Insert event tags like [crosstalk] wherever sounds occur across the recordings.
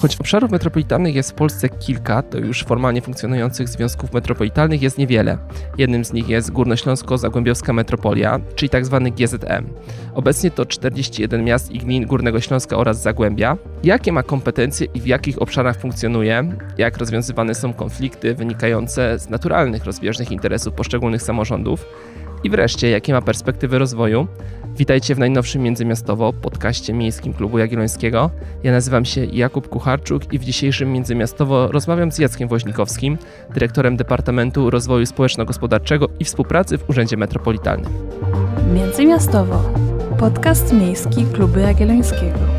Choć obszarów metropolitalnych jest w Polsce kilka, to już formalnie funkcjonujących związków metropolitalnych jest niewiele. Jednym z nich jest Górnośląsko-Zagłębiowska Metropolia, czyli tzw. Tak GZM. Obecnie to 41 miast i gmin Górnego Śląska oraz Zagłębia. Jakie ma kompetencje i w jakich obszarach funkcjonuje? Jak rozwiązywane są konflikty wynikające z naturalnych rozbieżnych interesów poszczególnych samorządów? I wreszcie, jakie ma perspektywy rozwoju? Witajcie w najnowszym Międzymiastowo podcaście Miejskim Klubu Jagiellońskiego. Ja nazywam się Jakub Kucharczuk i w dzisiejszym Międzymiastowo rozmawiam z Jackiem Woźnikowskim, dyrektorem Departamentu Rozwoju Społeczno-Gospodarczego i Współpracy w Urzędzie Metropolitalnym. Międzymiastowo. Podcast Miejski Klubu Jagiellońskiego.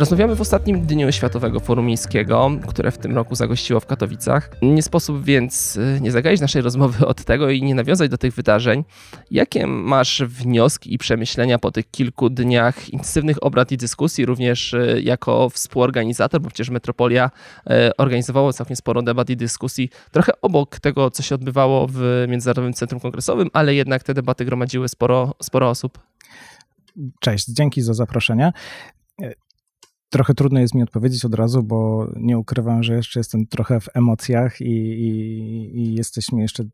Rozmawiamy w ostatnim dniu Światowego Forum Miejskiego, które w tym roku zagościło w Katowicach. Nie sposób więc y, nie zagaić naszej rozmowy [laughs] od tego i nie nawiązać do tych wydarzeń. Jakie masz wnioski i przemyślenia po tych kilku dniach intensywnych obrad i dyskusji, również y, jako współorganizator, bo przecież Metropolia y, organizowała całkiem sporo debat i dyskusji, trochę obok tego, co się odbywało w Międzynarodowym Centrum Kongresowym, ale jednak te debaty gromadziły sporo, sporo osób. Cześć, dzięki za zaproszenie. Trochę trudno jest mi odpowiedzieć od razu, bo nie ukrywam, że jeszcze jestem trochę w emocjach i, i, i, jesteśmy jeszcze e,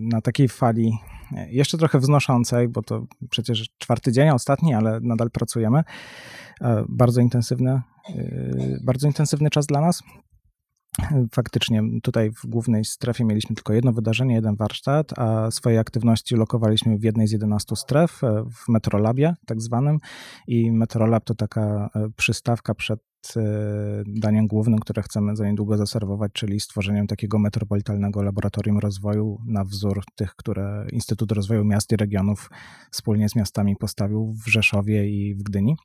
na takiej fali, e, jeszcze trochę wznoszącej, bo to przecież czwarty dzień, ostatni, ale nadal pracujemy. E, bardzo intensywny, bardzo intensywny czas dla nas. Faktycznie tutaj w głównej strefie mieliśmy tylko jedno wydarzenie, jeden warsztat, a swoje aktywności lokowaliśmy w jednej z 11 stref, e, w Metrolabie tak zwanym. I Metrolab to taka e, przystawka przed e, daniem głównym, które chcemy za niedługo zaserwować, czyli stworzeniem takiego metropolitalnego laboratorium rozwoju na wzór tych, które Instytut Rozwoju Miast i Regionów wspólnie z miastami postawił w Rzeszowie i w Gdyni.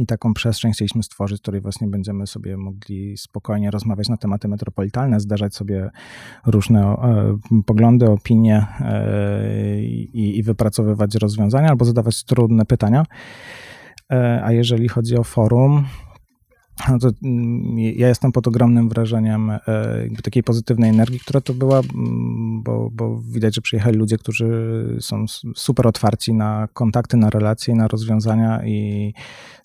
I taką przestrzeń chcieliśmy stworzyć, w której właśnie będziemy sobie mogli spokojnie rozmawiać na tematy metropolitalne, zdarzać sobie różne e, poglądy, opinie e, i, i wypracowywać rozwiązania albo zadawać trudne pytania. E, a jeżeli chodzi o forum, no to mm, ja jestem pod ogromnym wrażeniem e, takiej pozytywnej energii, która to była, mm, bo, bo widać, że przyjechali ludzie, którzy są super otwarci na kontakty, na relacje, na rozwiązania i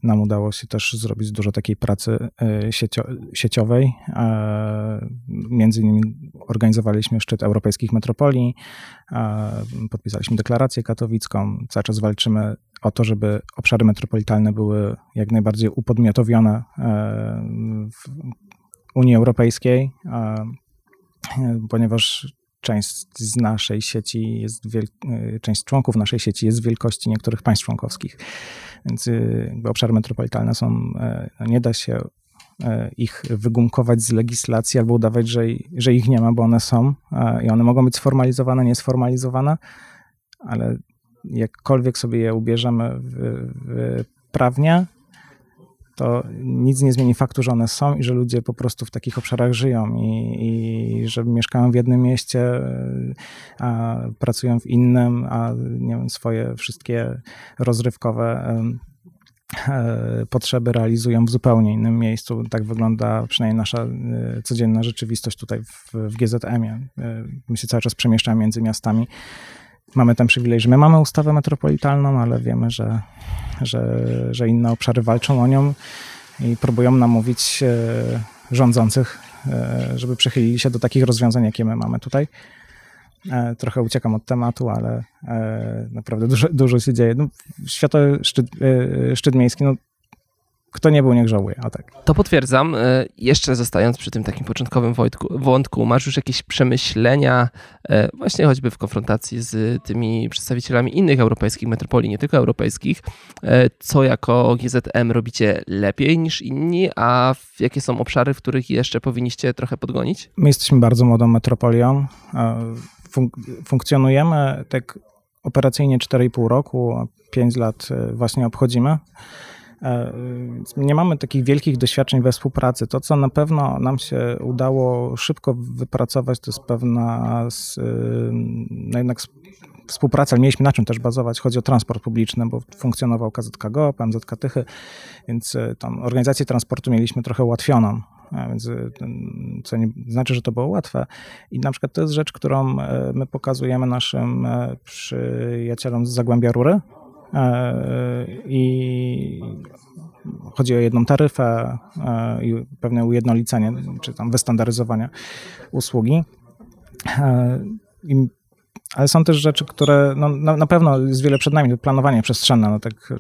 nam udało się też zrobić dużo takiej pracy e, siecio sieciowej. Między innymi organizowaliśmy szczyt europejskich metropolii, podpisaliśmy deklarację katowicką, cały czas walczymy o to, żeby obszary metropolitalne były jak najbardziej upodmiotowione e, w Unii Europejskiej, e, ponieważ część z naszej sieci jest, e, część członków naszej sieci jest wielkości niektórych państw członkowskich. Więc obszary metropolitalne są, no nie da się ich wygumkować z legislacji albo udawać, że, że ich nie ma, bo one są i one mogą być sformalizowane, niesformalizowane, ale jakkolwiek sobie je ubierzemy w, w prawnie, to nic nie zmieni faktu, że one są i że ludzie po prostu w takich obszarach żyją i, i że mieszkają w jednym mieście, a pracują w innym, a nie wiem, swoje wszystkie rozrywkowe e, potrzeby realizują w zupełnie innym miejscu. Tak wygląda przynajmniej nasza e, codzienna rzeczywistość tutaj w, w GZM-ie. E, my się cały czas przemieszczamy między miastami mamy ten przywilej, że my mamy ustawę metropolitalną, ale wiemy, że, że, że inne obszary walczą o nią i próbują namówić e, rządzących, e, żeby przychylili się do takich rozwiązań, jakie my mamy tutaj. E, trochę uciekam od tematu, ale naprawdę dużo, dużo się dzieje. No, Światowy szczyt, szczyt miejski, no, kto nie był, niech żałuje. A tak. To potwierdzam. E, jeszcze zostając przy tym takim początkowym wątku, wątku masz już jakieś przemyślenia, e, właśnie choćby w konfrontacji z tymi przedstawicielami innych europejskich metropolii, nie tylko europejskich, e, co jako GZM robicie lepiej niż inni, a jakie są obszary, w których jeszcze powinniście trochę podgonić? My jesteśmy bardzo młodą metropolią. Funk funkcjonujemy tak operacyjnie 4,5 roku, 5 lat właśnie obchodzimy. E, nie mamy takich wielkich doświadczeń we współpracy. To, co na pewno nam się udało szybko wypracować, to jest pewna no jednak współpraca, ale mieliśmy na czym też bazować. Chodzi o transport publiczny, bo funkcjonował KZK GOP, MZK Tychy, więc e, tam organizację transportu mieliśmy trochę ułatwioną. Więc, e, co nie znaczy, że to było łatwe. I na przykład to jest rzecz, którą my pokazujemy naszym przyjacielom z Zagłębia Rury, E, I chodzi o jedną taryfę i pewne ujednolicenie, czy tam wystandaryzowanie usługi. I ale są też rzeczy, które no, na, na, pewno jest wiele przed nami, planowanie przestrzenne. No tak,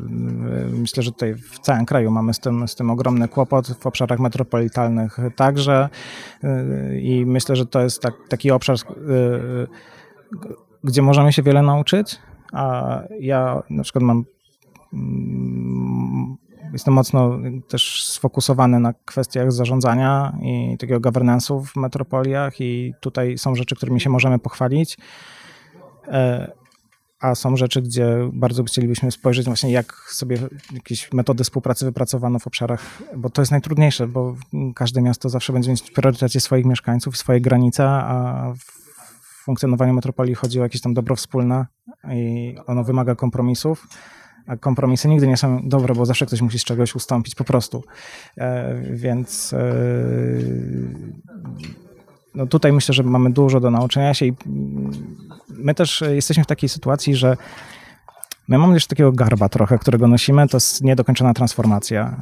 myślę, że tutaj w całym kraju mamy z tym, z tym ogromny kłopot, w obszarach metropolitalnych także i myślę, że to jest tak, taki obszar, gdzie możemy się wiele nauczyć, a ja na przykład mam mm, jestem mocno też sfokusowany na kwestiach zarządzania i takiego governance'u w metropoliach i tutaj są rzeczy, którymi się możemy pochwalić. E, a są rzeczy, gdzie bardzo chcielibyśmy spojrzeć właśnie, jak sobie jakieś metody współpracy wypracowano w obszarach, bo to jest najtrudniejsze, bo każde miasto zawsze będzie mieć w swoich mieszkańców, swoje granice, a w funkcjonowaniu metropolii chodzi o jakieś tam dobro wspólne i ono wymaga kompromisów. A kompromisy nigdy nie są dobre, bo zawsze ktoś musi z czegoś ustąpić po prostu. E, więc e, no tutaj myślę, że mamy dużo do nauczenia się i my też jesteśmy w takiej sytuacji, że My mamy jeszcze takiego garba trochę, którego nosimy, to jest niedokończona transformacja.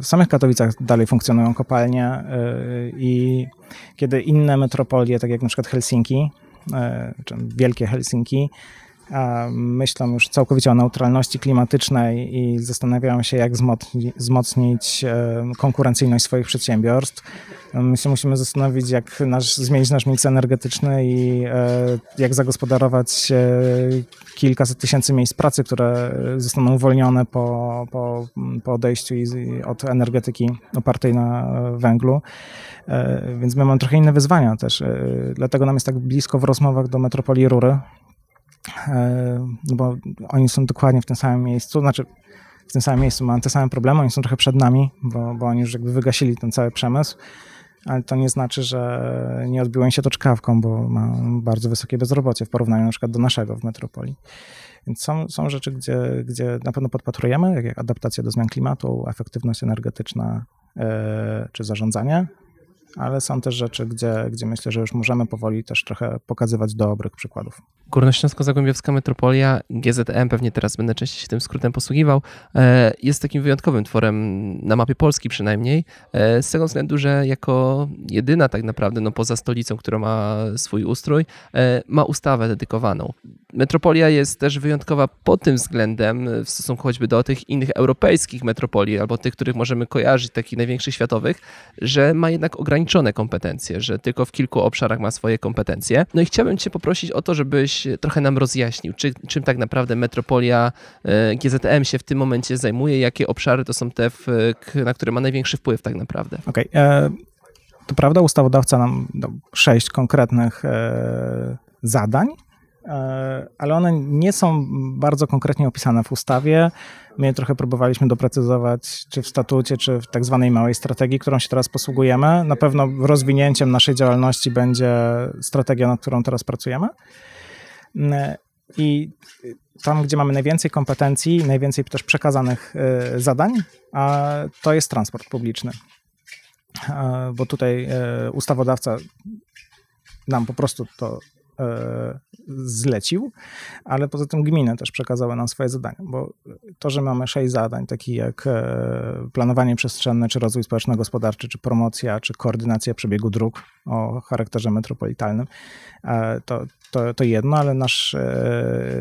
W samych Katowicach dalej funkcjonują kopalnie e, i kiedy inne metropolie, tak jak na przykład Helsinki, e, wielkie Helsinki, myślą już całkowicie o neutralności klimatycznej i zastanawiają się, jak wzmocnić e, konkurencyjność swoich przedsiębiorstw. My się musimy zastanowić, jak nasz, zmienić nasz miks energetyczny i e, jak zagospodarować e, kilkaset tysięcy miejsc pracy, które zostaną uwolnione po, po, po odejściu od energetyki opartej na węglu. Więc my mamy trochę inne wyzwania też. Dlatego nam jest tak blisko w rozmowach do metropolii Rury, E, no bo oni są dokładnie w tym samym miejscu, znaczy w tym samym miejscu mają te same problemy, oni są trochę przed nami, bo, bo oni już jakby wygasili ten cały przemysł, ale to nie znaczy, że nie odbiło im się to czkawką, bo mają bardzo wysokie bezrobocie w porównaniu na przykład do naszego w metropolii. Więc są, są rzeczy, gdzie, gdzie na pewno podpatrujemy, jak adaptacja do zmian klimatu, efektywność energetyczna yy, czy zarządzanie, ale są też rzeczy, gdzie, gdzie myślę, że już możemy powoli też trochę pokazywać dobrych przykładów. Górnośląsko-Zagłębiowska Metropolia, GZM, pewnie teraz będę częściej się tym skrótem posługiwał, e, jest takim wyjątkowym tworem na mapie Polski przynajmniej, e, z tego względu, że jako jedyna tak naprawdę, no poza stolicą, która ma swój ustrój, e, ma ustawę dedykowaną. Metropolia jest też wyjątkowa pod tym względem w stosunku choćby do tych innych europejskich metropolii, albo tych, których możemy kojarzyć, takich największych światowych, że ma jednak ograniczone kompetencje, że tylko w kilku obszarach ma swoje kompetencje. No i chciałbym Cię poprosić o to, żebyś trochę nam rozjaśnił, czy, czym tak naprawdę metropolia e, GZM się w tym momencie zajmuje, jakie obszary to są te, na które ma największy wpływ tak naprawdę. Okej. Okay. E, to prawda, ustawodawca nam sześć konkretnych e, zadań, ale one nie są bardzo konkretnie opisane w ustawie. My trochę próbowaliśmy doprecyzować, czy w statucie, czy w tak zwanej małej strategii, którą się teraz posługujemy. Na pewno rozwinięciem naszej działalności będzie strategia, nad którą teraz pracujemy. I tam, gdzie mamy najwięcej kompetencji, najwięcej też przekazanych y, zadań, to jest transport publiczny. Bo tutaj ustawodawca nam po prostu to E, zlecił, ale poza tym gminy też przekazały nam swoje zadania, bo to, że mamy sześć zadań, takich jak e, planowanie przestrzenne, czy rozwój społeczno-gospodarczy, czy promocja, czy koordynacja przebiegu dróg o charakterze metropolitalnym, e, to, to, to jedno, ale nasz,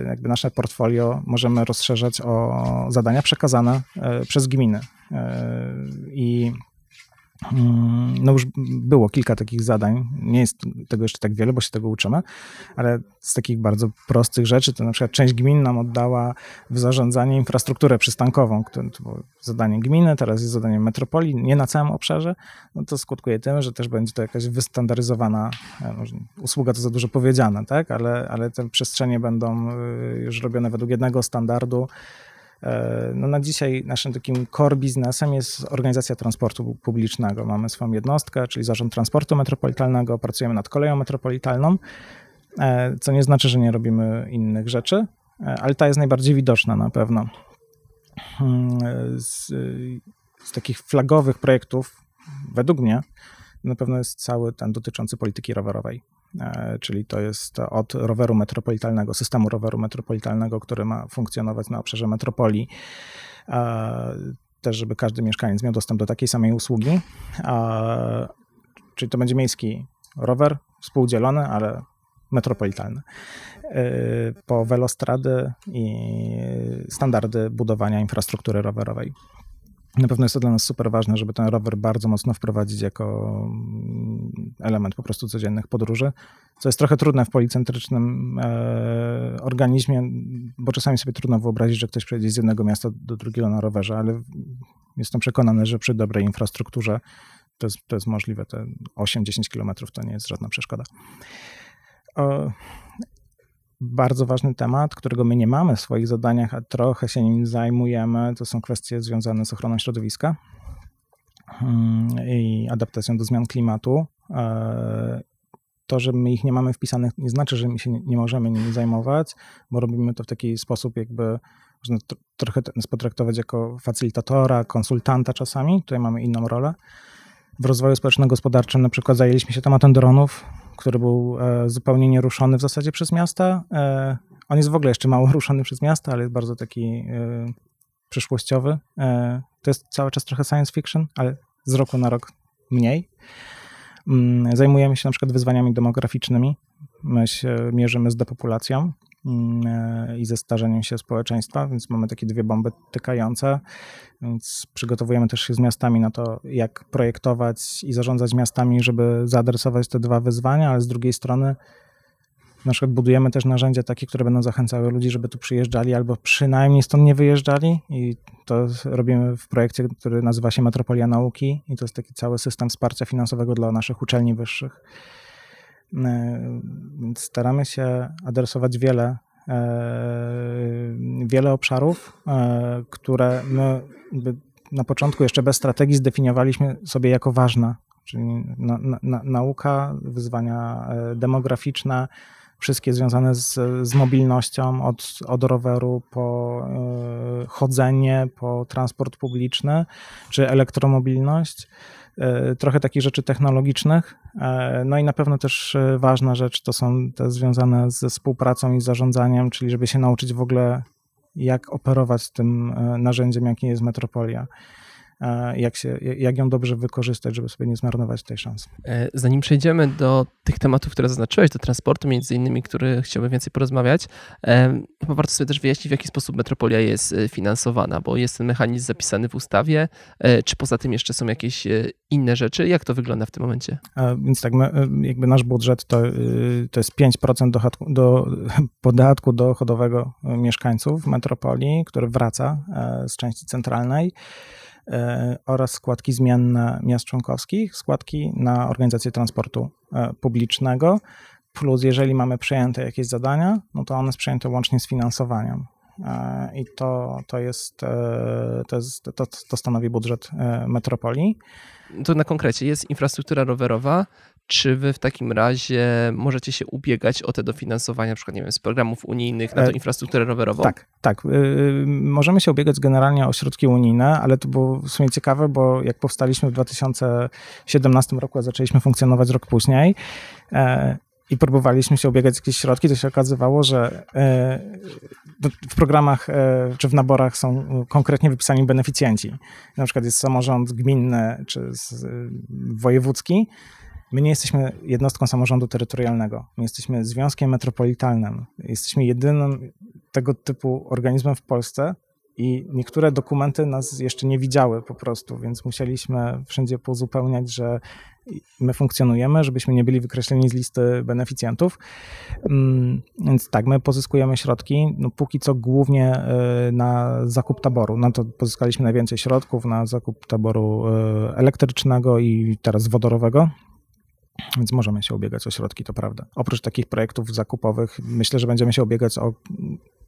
jakby nasze portfolio możemy rozszerzać o zadania przekazane przez gminy. I no już było kilka takich zadań. Nie jest tego jeszcze tak wiele, bo się tego uczymy, ale z takich bardzo prostych rzeczy, to na przykład część gmin nam oddała w zarządzanie infrastrukturę przystankową, które to było zadanie gminy, teraz jest zadanie metropolii, nie na całym obszarze, no to skutkuje tym, że też będzie to jakaś wystandaryzowana, e, usługa to za dużo powiedziane, tak, ale, ale te przestrzenie będą e, już robione według jednego standardu, no na dzisiaj naszym takim core biznesem jest organizacja transportu publicznego. Mamy swoją jednostkę, czyli Zarząd Transportu Metropolitalnego, pracujemy nad koleją metropolitalną, e, co nie znaczy, że nie robimy innych rzeczy, e, ale ta jest najbardziej widoczna na pewno. Hmm, z, z takich flagowych projektów, według mnie, na pewno jest cały ten dotyczący polityki rowerowej. E, czyli to jest od roweru metropolitalnego, systemu roweru metropolitalnego, który ma funkcjonować na obszarze metropolii. E, też, żeby każdy mieszkaniec miał dostęp do takiej samej usługi. Czyli to będzie miejski rower, współdzielony, ale metropolitalny. Po welostrady i standardy budowania infrastruktury rowerowej. Na pewno jest to dla nas super ważne, żeby ten rower bardzo mocno wprowadzić jako mm, element po prostu codziennych podróży, co jest trochę trudne w policentrycznym e, organizmie, bo czasami sobie trudno wyobrazić, że ktoś przejdzie z jednego miasta do drugiego na rowerze, ale jestem przekonany, że przy dobrej infrastrukturze to jest, to jest możliwe. Te 8-10 kilometrów to nie jest żadna przeszkoda. O, bardzo ważny temat, którego my nie mamy w swoich zadaniach, a trochę się nim zajmujemy, to są kwestie związane z ochroną środowiska mm, i adaptacją do zmian klimatu. E, to, że my ich nie mamy wpisanych, nie znaczy, że my się nie możemy nimi zajmować, bo robimy to w taki sposób, jakby można trochę nas potraktować jako facylitatora, konsultanta czasami. Tutaj mamy inną rolę. W rozwoju społeczno-gospodarczym na przykład zajęliśmy się tematem dronów, który był e, zupełnie nieruszony w zasadzie przez miasta. E, on jest w ogóle jeszcze mało [laughs] ruszony przez miasta, ale jest bardzo taki e, przyszłościowy. To jest cały czas trochę science fiction, ale z roku na rok mniej. Mm, zajmujemy się na przykład wyzwaniami demograficznymi. My się mierzymy z depopulacją i ze starzeniem się społeczeństwa, więc mamy takie dwie bomby tykające, więc przygotowujemy też się z miastami na to, jak projektować i zarządzać miastami, żeby zaadresować te dwa wyzwania, ale z drugiej strony na przykład budujemy też narzędzia takie, które będą zachęcały ludzi, żeby tu przyjeżdżali albo przynajmniej stąd nie wyjeżdżali i to robimy w projekcie, który nazywa się Metropolia Nauki i to jest taki cały system wsparcia finansowego dla naszych uczelni wyższych. E, staramy się adresować wiele, e, wiele obszarów, e, które my na początku jeszcze bez strategii zdefiniowaliśmy sobie jako ważne, czyli na, na, nauka, wyzwania demograficzne, wszystkie związane z, z mobilnością, od, od roweru po chodzenie, po transport publiczny, czy elektromobilność. E, trochę takich rzeczy technologicznych. E, no i na pewno też ważna rzecz to są te związane ze współpracą i zarządzaniem, czyli żeby się nauczyć w ogóle, jak operować tym narzędziem, jakim jest Metropolia. E, jak, się, jak ją dobrze wykorzystać, żeby sobie nie zmarnować tej szansy. E, zanim przejdziemy do tych tematów, które zaznaczyłeś, do transportu między innymi, który chciałbym więcej porozmawiać, e, chyba warto sobie też wyjaśnić, w jaki sposób Metropolia jest finansowana, bo jest ten mechanizm zapisany w ustawie, czy poza tym jeszcze są jakieś inne rzeczy? Jak to wygląda w tym momencie? Więc tak, my, jakby nasz budżet to, to jest 5% dochodku, do, [laughs] podatku dochodowego mieszkańców metropolii, który wraca z części centralnej. E, oraz składki zmienne miast członkowskich, składki na organizację transportu e, publicznego, plus jeżeli mamy przejęte jakieś zadania, no to one są przejęte łącznie z finansowaniem. E, I to, to, jest, to, jest, to, to stanowi budżet metropolii. To na konkrecie jest infrastruktura rowerowa, czy wy w takim razie możecie się ubiegać o te dofinansowania, na przykład nie wiem, z programów unijnych na tą e, infrastrukturę rowerową? Tak, tak. Y, możemy się ubiegać generalnie o środki unijne, ale to było w sumie ciekawe, bo jak powstaliśmy w 2017 roku, a zaczęliśmy funkcjonować rok później, e, i próbowaliśmy się ubiegać o jakieś środki, to się okazywało, że e, w programach czy w naborach są konkretnie wypisani beneficjenci. Na przykład jest samorząd gminny czy wojewódzki, My nie jesteśmy jednostką samorządu terytorialnego. My jesteśmy związkiem metropolitalnym. Jesteśmy jedynym tego typu organizmem w Polsce i niektóre dokumenty nas jeszcze nie widziały po prostu, więc musieliśmy wszędzie pozupełniać, że my funkcjonujemy, żebyśmy nie byli wykreśleni z listy beneficjentów. Mm, więc tak, my pozyskujemy środki, no póki co głównie y, na zakup taboru. Na to pozyskaliśmy najwięcej środków, na zakup taboru y, elektrycznego i teraz wodorowego. Więc możemy się ubiegać o środki, to prawda. Oprócz takich projektów zakupowych, myślę, że będziemy się ubiegać o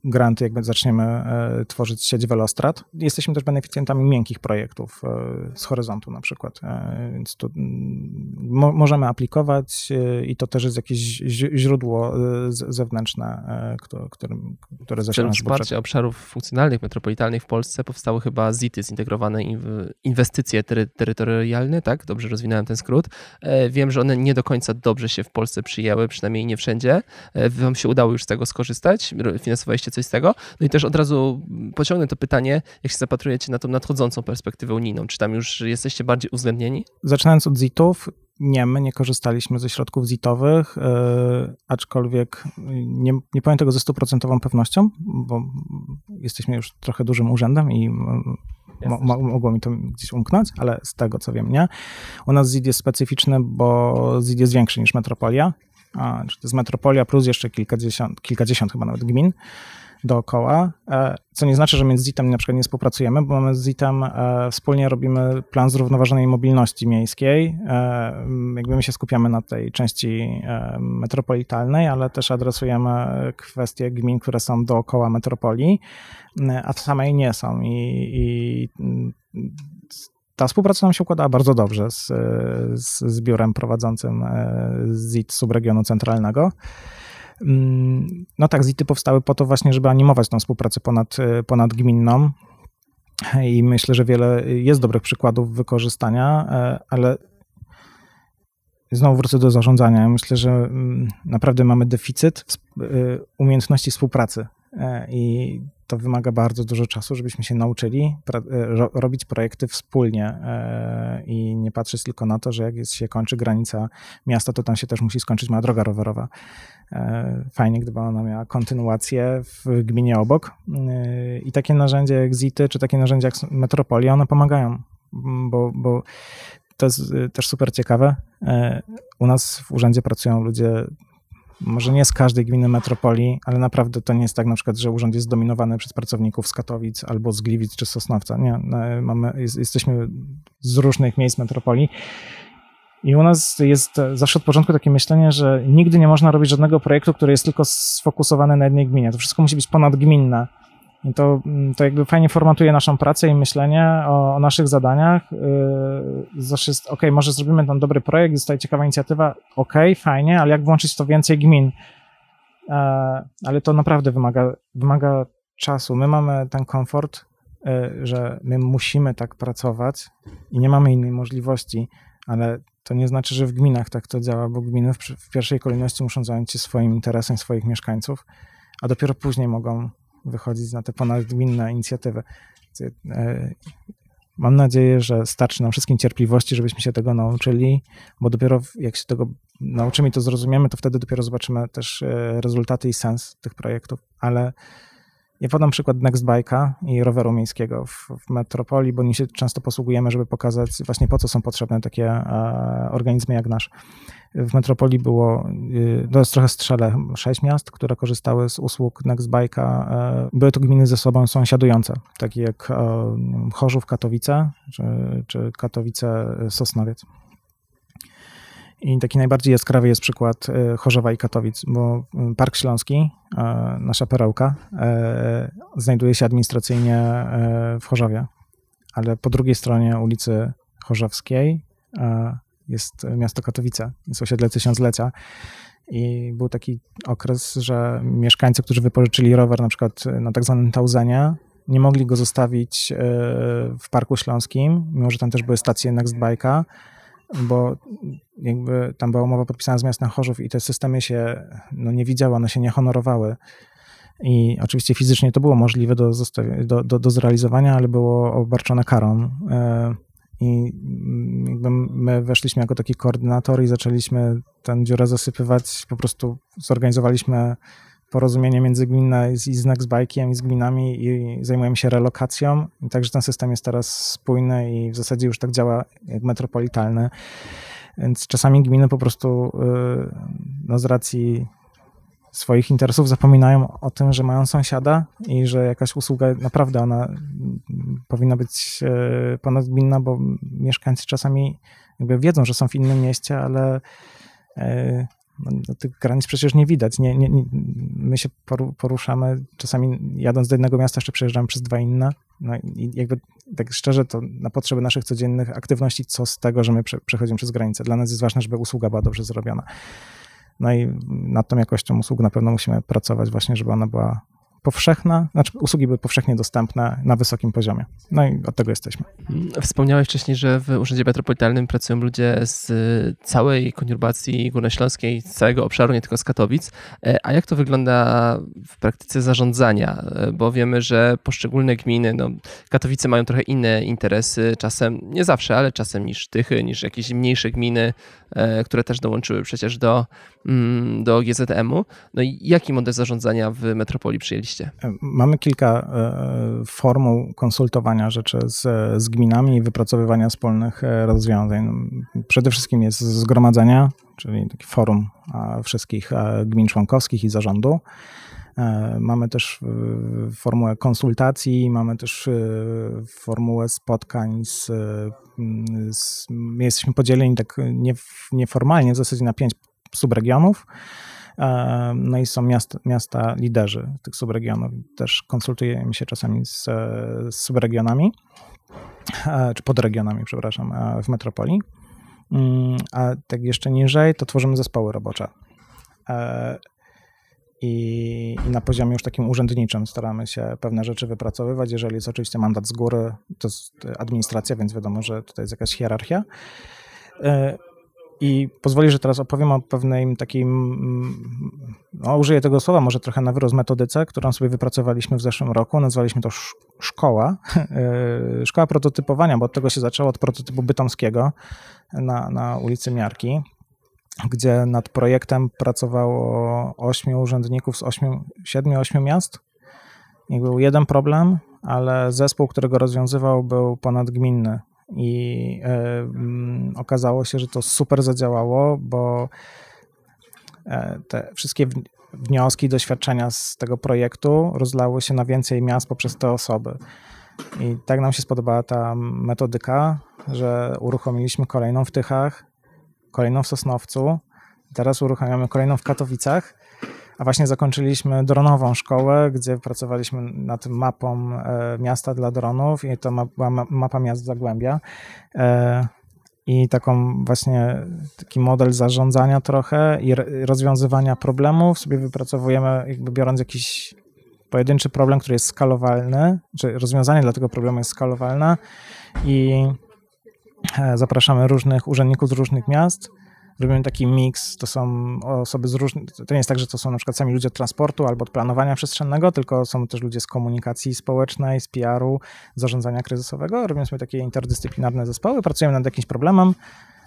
granty, jak zaczniemy e, tworzyć sieć Velostrad. Jesteśmy też beneficjentami miękkich projektów e, z horyzontu na przykład, e, więc tu mo możemy aplikować i to też jest jakieś źródło zewnętrzne, które, które zaczyna nas wsparcia obszarów funkcjonalnych, metropolitalnych w Polsce powstały chyba ZIT-y, zintegrowane inwestycje tery terytorialne, tak? Dobrze rozwinąłem ten skrót. Wiem, że one nie do końca dobrze się w Polsce przyjęły, przynajmniej nie wszędzie. Wam się udało już z tego skorzystać? Finansowaliście coś z tego. No i też od razu pociągnę to pytanie, jak się zapatrujecie na tą nadchodzącą perspektywę unijną? Czy tam już jesteście bardziej uwzględnieni? Zaczynając od ZIT-ów, nie, my nie korzystaliśmy ze środków ZIT-owych, yy, aczkolwiek nie, nie powiem tego ze stuprocentową pewnością, bo jesteśmy już trochę dużym urzędem i Mo, mo, mogło mi to gdzieś umknąć, ale z tego co wiem, nie. U nas ZID jest specyficzny, bo ZID jest większy niż Metropolia. A, to jest Metropolia plus jeszcze kilkadziesiąt, kilkadziesiąt chyba nawet gmin dookoła, e, co nie znaczy, że między ZIT-em na przykład nie współpracujemy, bo my z ZIT-em e, wspólnie robimy plan zrównoważonej mobilności miejskiej. E, jakby my się skupiamy na tej części metropolitalnej, ale też adresujemy kwestie gmin, które są dookoła metropolii, a w samej nie są i, i ta współpraca nam się układała bardzo dobrze z, z, z biurem prowadzącym ZIT subregionu centralnego. Mm, no tak, ZIT-y powstały po to właśnie, żeby animować tą współpracę ponad, e, ponadgminną i myślę, że wiele jest dobrych przykładów wykorzystania, e, ale znowu wrócę do zarządzania. Myślę, że mm, naprawdę mamy deficyt e, umiejętności współpracy i to wymaga bardzo dużo czasu, żebyśmy się nauczyli ro robić projekty wspólnie i nie patrzeć tylko na to, że jak jest, się kończy granica miasta, to tam się też musi skończyć mała droga rowerowa. E, fajnie, gdyby ona miała kontynuację w gminie obok. E, I takie narzędzia jak ZIT-y, czy takie narzędzia jak Metropolia, one pomagają, bo, bo to jest e, też super ciekawe. U nas w urzędzie pracują ludzie może nie z każdej gminy metropolii, ale naprawdę to nie jest tak na przykład, że urząd jest zdominowany przez pracowników z Katowic albo z Gliwic czy Sosnowca. Nie, mamy, jesteśmy z różnych miejsc metropolii i u nas jest zawsze od początku takie myślenie, że nigdy nie można robić żadnego projektu, który jest tylko sfokusowany na jednej gminie. To wszystko musi być ponadgminne. I to, to jakby fajnie formatuje naszą pracę i myślenie o, o naszych zadaniach. Yy, zawsze jest, ok, może zrobimy tam dobry projekt, tutaj ciekawa inicjatywa, ok, fajnie, ale jak włączyć to więcej gmin? Yy, ale to naprawdę wymaga, wymaga czasu. My mamy ten komfort, yy, że my musimy tak pracować i nie mamy innej możliwości, ale to nie znaczy, że w gminach tak to działa, bo gminy w, w pierwszej kolejności muszą zająć się swoim interesem, swoich mieszkańców, a dopiero później mogą wychodzić na te ponadgminne inicjatywy. E, mam nadzieję, że starczy nam wszystkim cierpliwości, żebyśmy się tego nauczyli, bo dopiero jak się tego nauczymy i to zrozumiemy, to wtedy dopiero zobaczymy też e, rezultaty i sens tych projektów, ale ja podam przykład Nextbike'a i roweru miejskiego w, w, metropolii, bo nie się często posługujemy, żeby pokazać właśnie po co są potrzebne takie e, organizmy jak nasz. W metropolii było, e, to jest trochę strzele, sześć miast, które korzystały z usług Nextbike'a. E, były to gminy ze sobą sąsiadujące, takie jak e, Chorzów, Katowice czy, czy Katowice, Sosnowiec. I taki najbardziej jaskrawy jest przykład e, Chorzowa i Katowic, bo e, Park Śląski, e, nasza perełka, znajduje się administracyjnie w Chorzowie, ale po drugiej stronie ulicy Chorzowskiej jest miasto Katowice, jest osiedle Tysiąclecia. I był taki okres, że mieszkańcy, którzy wypożyczyli rower na przykład na tak zwanym Tauzenie, nie mogli go zostawić w Parku Śląskim, mimo że tam też były stacje Nextbike'a, bo jakby tam była umowa podpisana z miastem Chorzów i te systemy się no, nie widziały, one się nie honorowały. I oczywiście fizycznie to było możliwe do, do, do, do zrealizowania, ale było obarczone karą. E, I my weszliśmy jako taki koordynator i zaczęliśmy tę dziurę zasypywać. Po prostu zorganizowaliśmy porozumienie międzygminne i z Nextbike'iem i z gminami i zajmujemy się relokacją. Także ten system jest teraz spójny i w zasadzie już tak działa jak metropolitalny. Więc czasami gminy po prostu y, no, z racji swoich interesów zapominają o tym, że mają sąsiada i że jakaś usługa naprawdę ona powinna być y, ponadgminna, bo mieszkańcy czasami jakby wiedzą, że są w innym mieście, ale y, tych granic przecież nie widać. Nie, nie, nie, my się poruszamy, czasami jadąc do jednego miasta, jeszcze przejeżdżamy przez dwa inne. No i jakby tak szczerze, to na potrzeby naszych codziennych aktywności, co z tego, że my prze, przechodzimy przez granicę. Dla nas jest ważne, żeby usługa była dobrze zrobiona. No i nad tą jakością usług na pewno musimy pracować właśnie, żeby ona była powszechna, znaczy usługi były powszechnie dostępne na wysokim poziomie. No i od tego jesteśmy. Wspomniałeś wcześniej, że w Urzędzie Metropolitalnym pracują ludzie z całej konurbacji górnośląskiej, z całego obszaru, nie tylko z Katowic. E, a jak to wygląda w praktyce zarządzania? E, bo wiemy, że poszczególne gminy, no, Katowice mają trochę inne interesy, czasem, nie zawsze, ale czasem niż Tychy, niż jakieś mniejsze gminy, e, które też dołączyły przecież do, mm, do GZM-u. No i jaki model zarządzania w metropolii przyjęliście? Mamy kilka formuł konsultowania rzeczy z, z gminami i wypracowywania wspólnych rozwiązań. Przede wszystkim jest zgromadzenia, czyli taki forum wszystkich gmin członkowskich i zarządu. E, mamy też formułę konsultacji, mamy też e, formułę spotkań z, z jesteśmy podzieleni tak nieformalnie w zasadzie na pięć subregionów. E, no i są miasta, miasta liderzy tych subregionów. Też konsultujemy się czasami z, z subregionami, czy podregionami, przepraszam, w metropolii. Mm, a tak jeszcze niżej to tworzymy zespoły robocze. E, I, I, na poziomie już takim urzędniczym staramy się pewne rzeczy wypracowywać. Jeżeli jest oczywiście mandat z góry, to jest administracja, więc wiadomo, że tutaj jest jakaś hierarchia. I pozwoli, że teraz opowiem o pewnej takiej, no, użyję tego słowa, może trochę na wyrost metodyce, którą sobie wypracowaliśmy w zeszłym roku. Nazwaliśmy to szkoła. [laughs] E, szkoła prototypowania, bo od tego się zaczęło, od prototypu bytomskiego na, na ulicy Miarki, gdzie nad projektem pracowało ośmiu urzędników z siedmiu, ośmiu miast. I był jeden problem, ale zespół, którego rozwiązywał, był ponadgminny. I y, okazało się, że to super zadziałało, bo e, te wszystkie wnioski, doświadczenia z tego projektu rozlały się na więcej miast poprzez te osoby. I tak nam się spodobała ta metodyka, że uruchomiliśmy kolejną w Tychach, kolejną w Sosnowcu, teraz uruchamiamy kolejną w Katowicach, a właśnie zakończyliśmy dronową szkołę, gdzie pracowaliśmy nad mapą e, miasta dla dronów i to była mapa miast Zagłębia. E, I taką właśnie taki model zarządzania trochę i rozwiązywania problemów sobie wypracowujemy, jakby biorąc jakiś pojedynczy problem, który jest skalowalny, czy rozwiązanie dla tego problemu jest skalowalne i e, zapraszamy różnych urzędników z różnych miast. Robimy taki miks, to są osoby z różnych, to nie jest tak, że to są na przykład sami ludzie od transportu albo od planowania przestrzennego, tylko są też ludzie z komunikacji społecznej, z PR-u, zarządzania kryzysowego. Robimy sobie takie interdyscyplinarne zespoły, pracujemy nad jakimś problemem.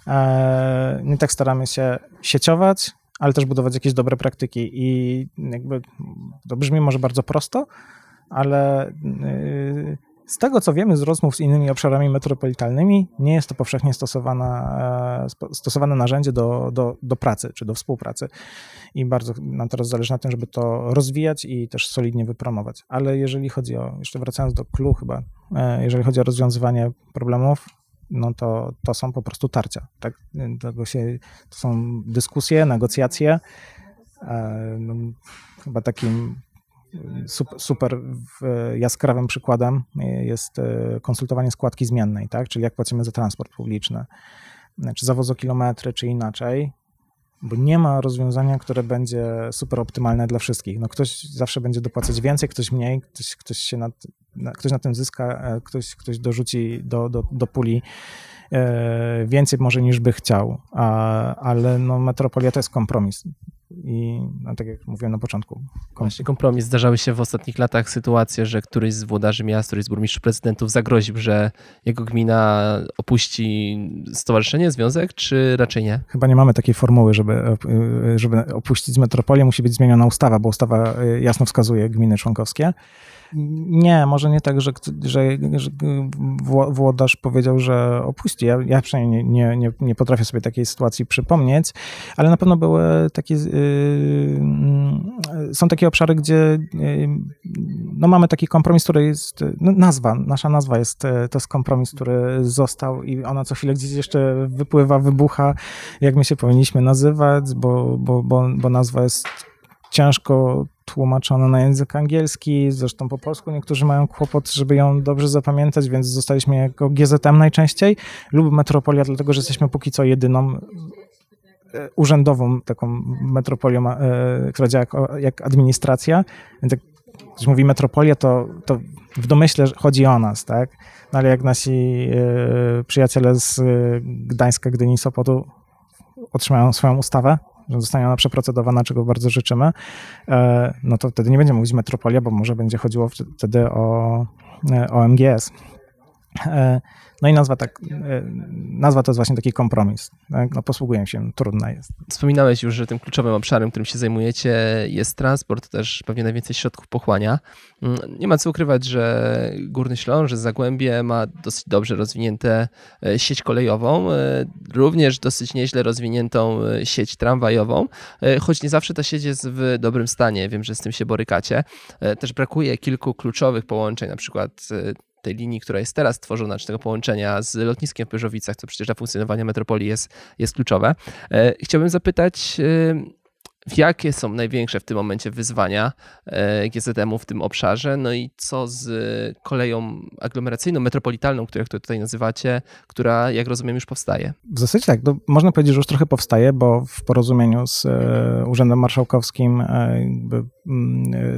E, nie tak staramy się sieciować, ale też budować jakieś dobre praktyki. I jakby to brzmi może bardzo prosto, ale yy, z tego, co wiemy z rozmów z innymi obszarami metropolitalnymi, nie jest to powszechnie stosowane, stosowane narzędzie do, do, do pracy czy do współpracy. I bardzo nam teraz zależy na tym, żeby to rozwijać i też solidnie wypromować. Ale jeżeli chodzi o, jeszcze wracając do clue chyba, e, jeżeli chodzi o rozwiązywanie problemów, no to, to są po prostu tarcia. Tak? Tego się, to są dyskusje, negocjacje. E, no, chyba takim super jaskrawym przykładem jest e, konsultowanie składki zmiennej, tak? czyli jak płacimy za transport publiczny, czy za wozokilometry, czy inaczej, bo nie ma rozwiązania, które będzie super optymalne dla wszystkich. No ktoś zawsze będzie dopłacać więcej, ktoś mniej, ktoś, ktoś, się na, ktoś na tym zyska, e, ktoś, ktoś dorzuci do, do, do puli e, więcej może niż by chciał, a, ale no, metropolia to jest kompromis. I no, tak jak mówiłem na początku. Kompromis. Właśnie kompromis. Zdarzały się w ostatnich latach sytuacje, że któryś z włodarzy miast, któryś z burmistrzów prezydentów zagroził, że jego gmina opuści stowarzyszenie, związek, czy raczej nie? Chyba nie mamy takiej formuły, żeby, żeby opuścić metropolię. Musi być zmieniona ustawa, bo ustawa jasno wskazuje gminy członkowskie. Nie, może nie tak, że, że, że włodarz powiedział, że opuści. Ja, ja przynajmniej nie, nie, nie potrafię sobie takiej sytuacji przypomnieć, ale na pewno były takie, yy, są takie obszary, gdzie yy, no mamy taki kompromis, który jest, no nazwa, nasza nazwa jest, to jest kompromis, który został i ona co chwilę gdzieś jeszcze wypływa, wybucha, jak my się powinniśmy nazywać, bo, bo, bo, bo nazwa jest ciężko tłumaczona na język angielski, zresztą po polsku niektórzy mają kłopot, żeby ją dobrze zapamiętać, więc zostaliśmy jako GZM najczęściej lub Metropolia, dlatego że jesteśmy póki co jedyną e, urzędową taką metropolią, e, która działa jak, jak administracja, więc jak ktoś mówi metropolia, to, to w domyśle chodzi o nas, tak? No ale jak nasi y, przyjaciele z Gdańska, Gdyni, Sopotu otrzymają swoją ustawę, zostanie ona przeprocedowana, czego bardzo życzymy, no to wtedy nie będziemy mówić metropolia, bo może będzie chodziło wtedy o, o MGS. No i nazwa, tak, e, nazwa to jest właśnie taki kompromis. Tak? No posługuję się, trudna jest. Wspominałeś już, że tym kluczowym obszarem, którym się zajmujecie jest transport, też pewnie najwięcej środków pochłania. Mm, nie ma co ukrywać, że Górny Śląsk, że Zagłębie ma dosyć dobrze rozwinięte e, sieć kolejową, e, również dosyć nieźle rozwiniętą sieć tramwajową, choć nie zawsze ta sieć jest w dobrym stanie. Wiem, że z tym się borykacie. Też brakuje kilku kluczowych połączeń, na przykład tej linii, która jest teraz tworzona, czy tego połączenia z lotniskiem w Pyrzowicach, co przecież dla funkcjonowania metropolii jest, jest kluczowe. E, chciałbym zapytać, jakie są największe w tym momencie wyzwania e, GZM-u w tym obszarze, no i co z koleją aglomeracyjną, metropolitalną, którą tutaj nazywacie, która, jak rozumiem, już powstaje? W zasadzie tak, no, można powiedzieć, że już trochę powstaje, bo w porozumieniu z e, Urzędem Marszałkowskim e,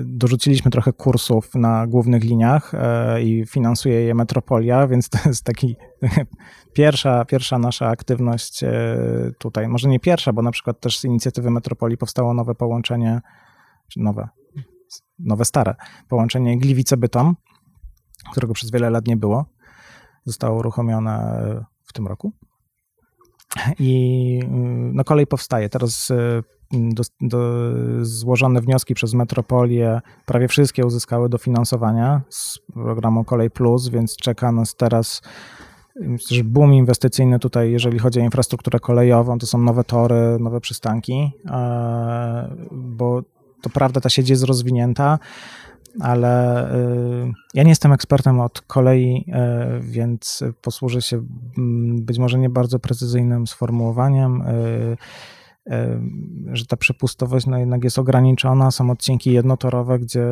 dorzuciliśmy trochę kursów na głównych liniach i finansuje je Metropolia, więc to jest taki [laughs] pierwsza, pierwsza nasza aktywność tutaj, może nie pierwsza, bo na przykład też z inicjatywy Metropolii powstało nowe połączenie, czy nowe, nowe stare, połączenie Gliwice-Bytom, którego przez wiele lat nie było. Zostało uruchomione w tym roku. I no, kolej powstaje. Teraz y, do, do, złożone wnioski przez Metropolię, prawie wszystkie uzyskały dofinansowania z programu Kolej Plus, więc czeka nas teraz że boom inwestycyjny tutaj, jeżeli chodzi o infrastrukturę kolejową, to są nowe tory, nowe przystanki, e, bo to prawda, ta sieć jest rozwinięta, ale e, ja nie jestem ekspertem od kolei, e, więc posłużę się mm, być może nie bardzo precyzyjnym sformułowaniem że ta przepustowość no jednak jest ograniczona. Są odcinki jednotorowe, gdzie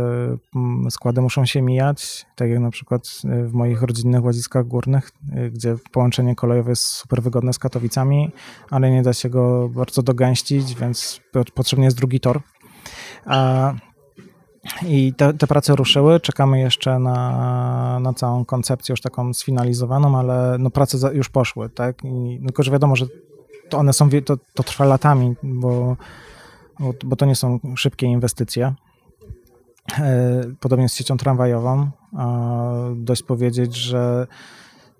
mm, składy muszą się mijać, tak jak na przykład y, w moich rodzinnych łaziskach górnych, y, gdzie połączenie kolejowe jest super wygodne z Katowicami, ale nie da się go bardzo dogęścić, więc potrzebny jest drugi tor. I te, te, prace ruszyły, czekamy jeszcze na, na całą koncepcję już taką sfinalizowaną, ale no prace już poszły, tak? I, tylko, że wiadomo, że to one są, to, to trwa latami, bo, bo, bo to nie są szybkie inwestycje. E, podobnie z siecią tramwajową. Dość powiedzieć, że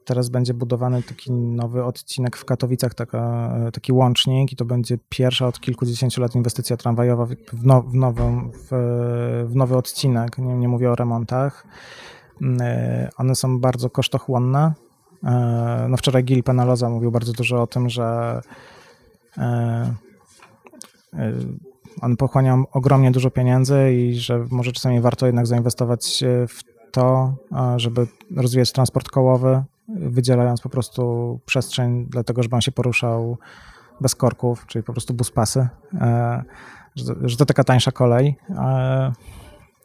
teraz będzie budowany taki nowy odcinek w Katowicach, taka, taki łącznik i to będzie pierwsza od kilkudziesięciu lat inwestycja tramwajowa w, now, w, nową, w, w nowy odcinek. Nie, nie mówię o remontach. E, one są bardzo kosztochłonne, no wczoraj Gil Penaloza mówił bardzo dużo o tym, że e, e, on pochłania ogromnie dużo pieniędzy i że może czasami warto jednak zainwestować w to, żeby rozwijać transport kołowy, wydzielając po prostu przestrzeń dlatego, żeby on się poruszał bez korków, czyli po prostu buspasy, że to taka tańsza kolej.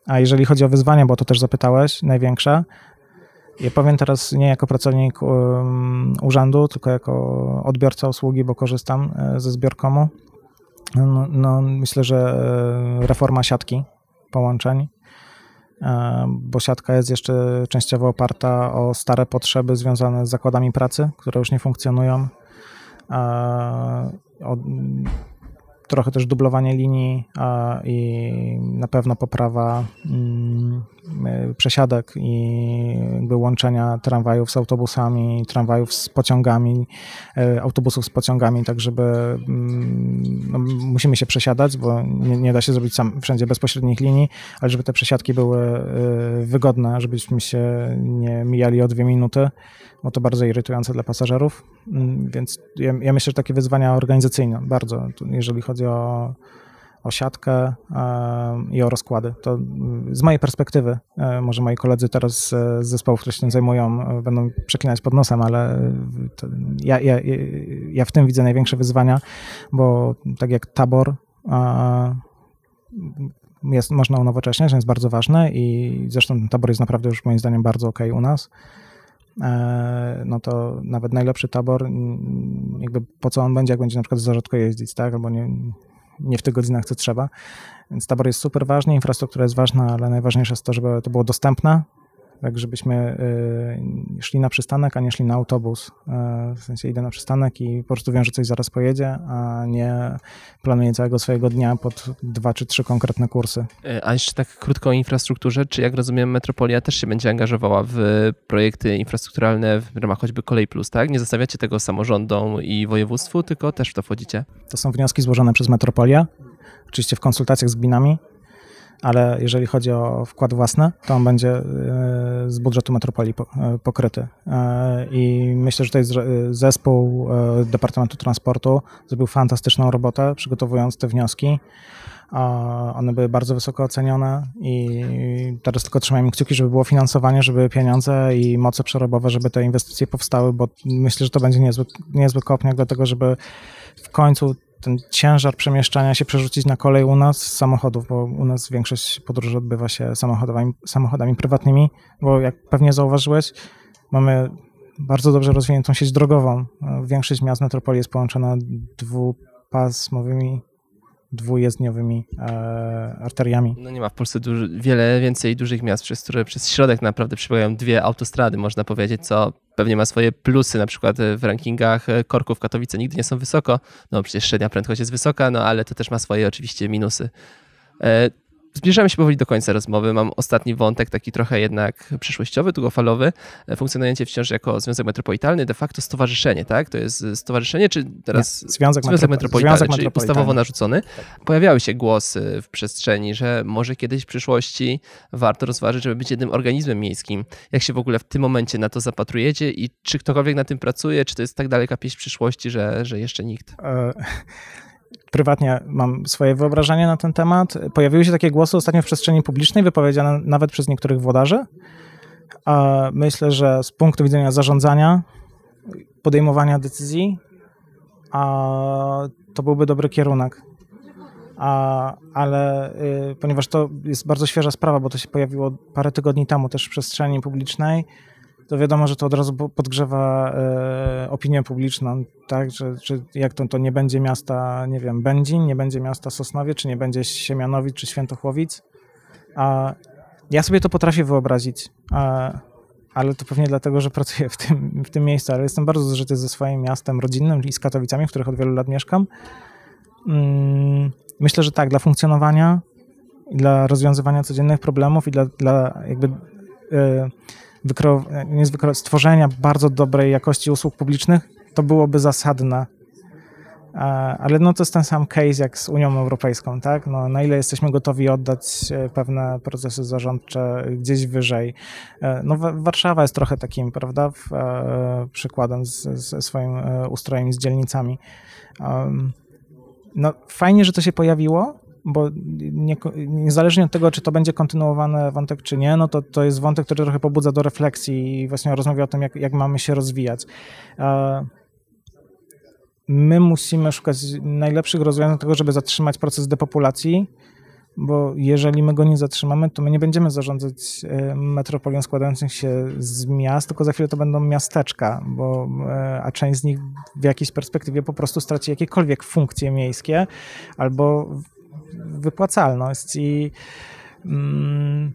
A jeżeli chodzi o wyzwania, bo to też zapytałeś, największe, ja powiem teraz nie jako pracownik urzędu, tylko jako odbiorca usługi, bo korzystam e, ze zbiorkomu. No, no, myślę, że e, reforma siatki połączeń, e, bo siatka jest jeszcze częściowo oparta o stare potrzeby związane z zakładami pracy, które już nie funkcjonują. Trochę też dublowanie linii i na pewno poprawa mm, E, przesiadek i jakby łączenia tramwajów z autobusami, tramwajów z pociągami, e, autobusów z pociągami, tak żeby mm, no, musimy się przesiadać, bo nie, nie, da się zrobić sam wszędzie bezpośrednich linii, ale żeby te przesiadki były e, wygodne, żebyśmy się nie mijali o dwie minuty, bo to bardzo irytujące dla pasażerów, mm, więc ja, ja myślę, że takie wyzwania organizacyjne bardzo, jeżeli chodzi o o siatkę i o rozkłady. To z mojej perspektywy, e, może moi koledzy teraz z zespołów, które się tym zajmują, e, będą przeklinać pod nosem, ale ja, ja, ja w tym widzę największe wyzwania, bo tak jak tabor jest, można unowocześniać, to jest bardzo ważne i zresztą ten tabor jest naprawdę już moim zdaniem bardzo ok u nas e, no to nawet najlepszy tabor, jakby po co on będzie, jak będzie na przykład za rzadko jeździć, tak, albo nie, nie w tych godzinach, co trzeba. Więc tabor jest super ważny, infrastruktura jest ważna, ale najważniejsze jest to, żeby to było dostępne, tak żebyśmy y, szli na przystanek, a nie szli na autobus. Y, w sensie idę na przystanek i po prostu wiem, że coś zaraz pojedzie, a nie planuję całego swojego dnia pod dwa czy trzy konkretne kursy. A jeszcze tak krótko o infrastrukturze. Czy jak rozumiem, Metropolia też się będzie angażowała w projekty infrastrukturalne w ramach choćby Kolej Plus, tak? Nie zostawiacie tego samorządom i województwu, tylko też w to wchodzicie? To są wnioski złożone przez Metropolia, oczywiście w konsultacjach z gminami ale jeżeli chodzi o wkład własny, to on będzie e, z budżetu metropolii e, pokryty. E, I myślę, że jest zespół Departamentu Transportu zrobił fantastyczną robotę, przygotowując te wnioski. One były bardzo wysoko ocenione i teraz tylko trzymajmy kciuki, żeby było finansowanie, żeby pieniądze i moce przerobowe, żeby te inwestycje powstały, bo myślę, że to będzie niezły, niezły kopniak do tego, żeby w końcu ten ciężar przemieszczania się przerzucić na kolej u nas z samochodów, bo u nas większość podróży odbywa się samochodami, samochodami prywatnymi, bo jak pewnie zauważyłeś, mamy bardzo dobrze rozwiniętą sieć drogową. Większość miast metropolii jest połączona dwupasmowymi dwujezdniowymi e, arteriami. No nie ma w Polsce duży, wiele więcej dużych miast, przez które przez środek naprawdę przebiegają dwie autostrady, można powiedzieć, co pewnie ma swoje plusy, na przykład w rankingach korków Katowice nigdy nie są wysoko, no przecież średnia prędkość jest wysoka, no ale to też ma swoje oczywiście minusy. E, Zbliżamy się powoli do końca rozmowy. Mam ostatni wątek, taki trochę jednak przyszłościowy, długofalowy, e, funkcjonujący wciąż jako Związek Metropolitalny, de facto stowarzyszenie, tak? To jest stowarzyszenie, czy teraz Nie, Związek, Związek Metropolitalny, Związek czyli ustawowo narzucony. Tak. Pojawiały się głosy w przestrzeni, że może kiedyś w przyszłości warto rozważyć, żeby być jednym organizmem miejskim. Jak się w ogóle w tym momencie na to zapatrujecie i czy ktokolwiek na tym pracuje, czy to jest tak daleka pieśń przyszłości, że, że jeszcze nikt? E prywatnie mam swoje wyobrażenie na ten temat. Pojawiły się takie głosy ostatnio w przestrzeni publicznej, wypowiedziane nawet przez niektórych włodarzy. Myślę, że z punktu widzenia zarządzania, podejmowania decyzji, to byłby dobry kierunek. ale y, ponieważ to jest bardzo świeża sprawa, bo to się pojawiło parę tygodni temu też w przestrzeni publicznej, to wiadomo, że to od razu podgrzewa e, opinię publiczną, tak, że, że jak to, to nie będzie miasta, nie wiem, Będzin, nie będzie miasta Sosnowie, czy nie będzie Siemianowic, czy Świętochłowic. A ja sobie to potrafię wyobrazić, a, ale to pewnie dlatego, że pracuję w tym, w tym miejscu, ale jestem bardzo zżyty ze swoim miastem rodzinnym i z Katowicami, w których od wielu lat mieszkam. Mm, myślę, że tak, dla funkcjonowania, dla rozwiązywania codziennych problemów i dla, dla jakby... Y, wykro, stworzenia bardzo dobrej jakości usług publicznych, to byłoby zasadne. E, ale no to jest ten sam case jak z Unią Europejską, tak? No, na ile jesteśmy gotowi oddać e, pewne procesy zarządcze gdzieś wyżej. E, no Warszawa jest trochę takim, prawda, przykładem ze swoim ustrojem z dzielnicami. No fajnie, że to się pojawiło, bo nie, niezależnie od tego, czy to będzie kontynuowany wątek, czy nie, no to, to jest wątek, który trochę pobudza do refleksji i właśnie rozmawia o tym, jak, jak mamy się rozwijać. My musimy szukać najlepszych rozwiązań do tego, żeby zatrzymać proces depopulacji, bo jeżeli my go nie zatrzymamy, to my nie będziemy zarządzać e, metropolią składających się z miast, tylko za chwilę to będą miasteczka, bo, e, a część z nich w jakiejś perspektywie po prostu straci jakiekolwiek funkcje miejskie albo wypłacalność i mm,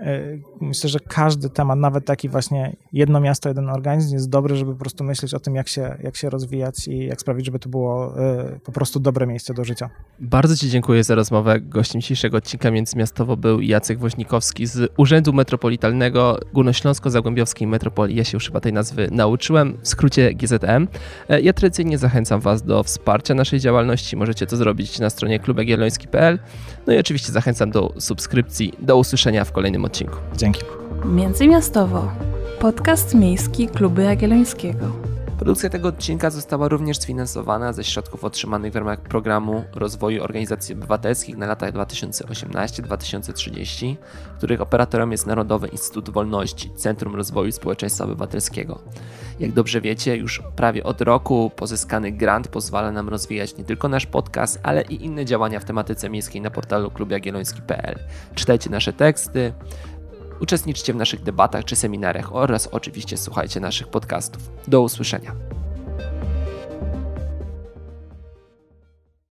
e, myślę, że każdy temat, nawet taki właśnie jedno miasto, jeden organizm jest dobry, żeby po prostu myśleć o tym, jak się, jak się rozwijać i jak sprawić, żeby to było e, po prostu dobre miejsce do życia. Bardzo Ci dziękuję za rozmowę. Gościem dzisiejszego odcinka międzymiastowo był Jacek Woźnikowski z Urzędu Metropolitalnego Górnośląsko-Zagłębiowskiej Metropolii. Ja się już chyba tej nazwy nauczyłem, w skrócie GZM. E, ja tradycyjnie zachęcam Was do wsparcia naszej działalności. Możecie to zrobić na stronie klubegieloński.pl. No i oczywiście zachęcam do subskrypcji. Do usłyszenia w kolejnym odcinku. Dzięki. Dzięki. Międzymiastowo. Podcast miejski Kluby Jagiellońskiego. Produkcja tego odcinka została również sfinansowana ze środków otrzymanych w ramach programu rozwoju organizacji obywatelskich na lata 2018-2030, których operatorem jest Narodowy Instytut Wolności, Centrum Rozwoju Społeczeństwa Obywatelskiego. Jak dobrze wiecie, już prawie od roku pozyskany grant pozwala nam rozwijać nie tylko nasz podcast, ale i inne działania w tematyce miejskiej na portalu klubjagielloński.pl. Czytajcie nasze teksty, Uczestniczcie w naszych debatach czy seminariach oraz oczywiście słuchajcie naszych podcastów. Do usłyszenia.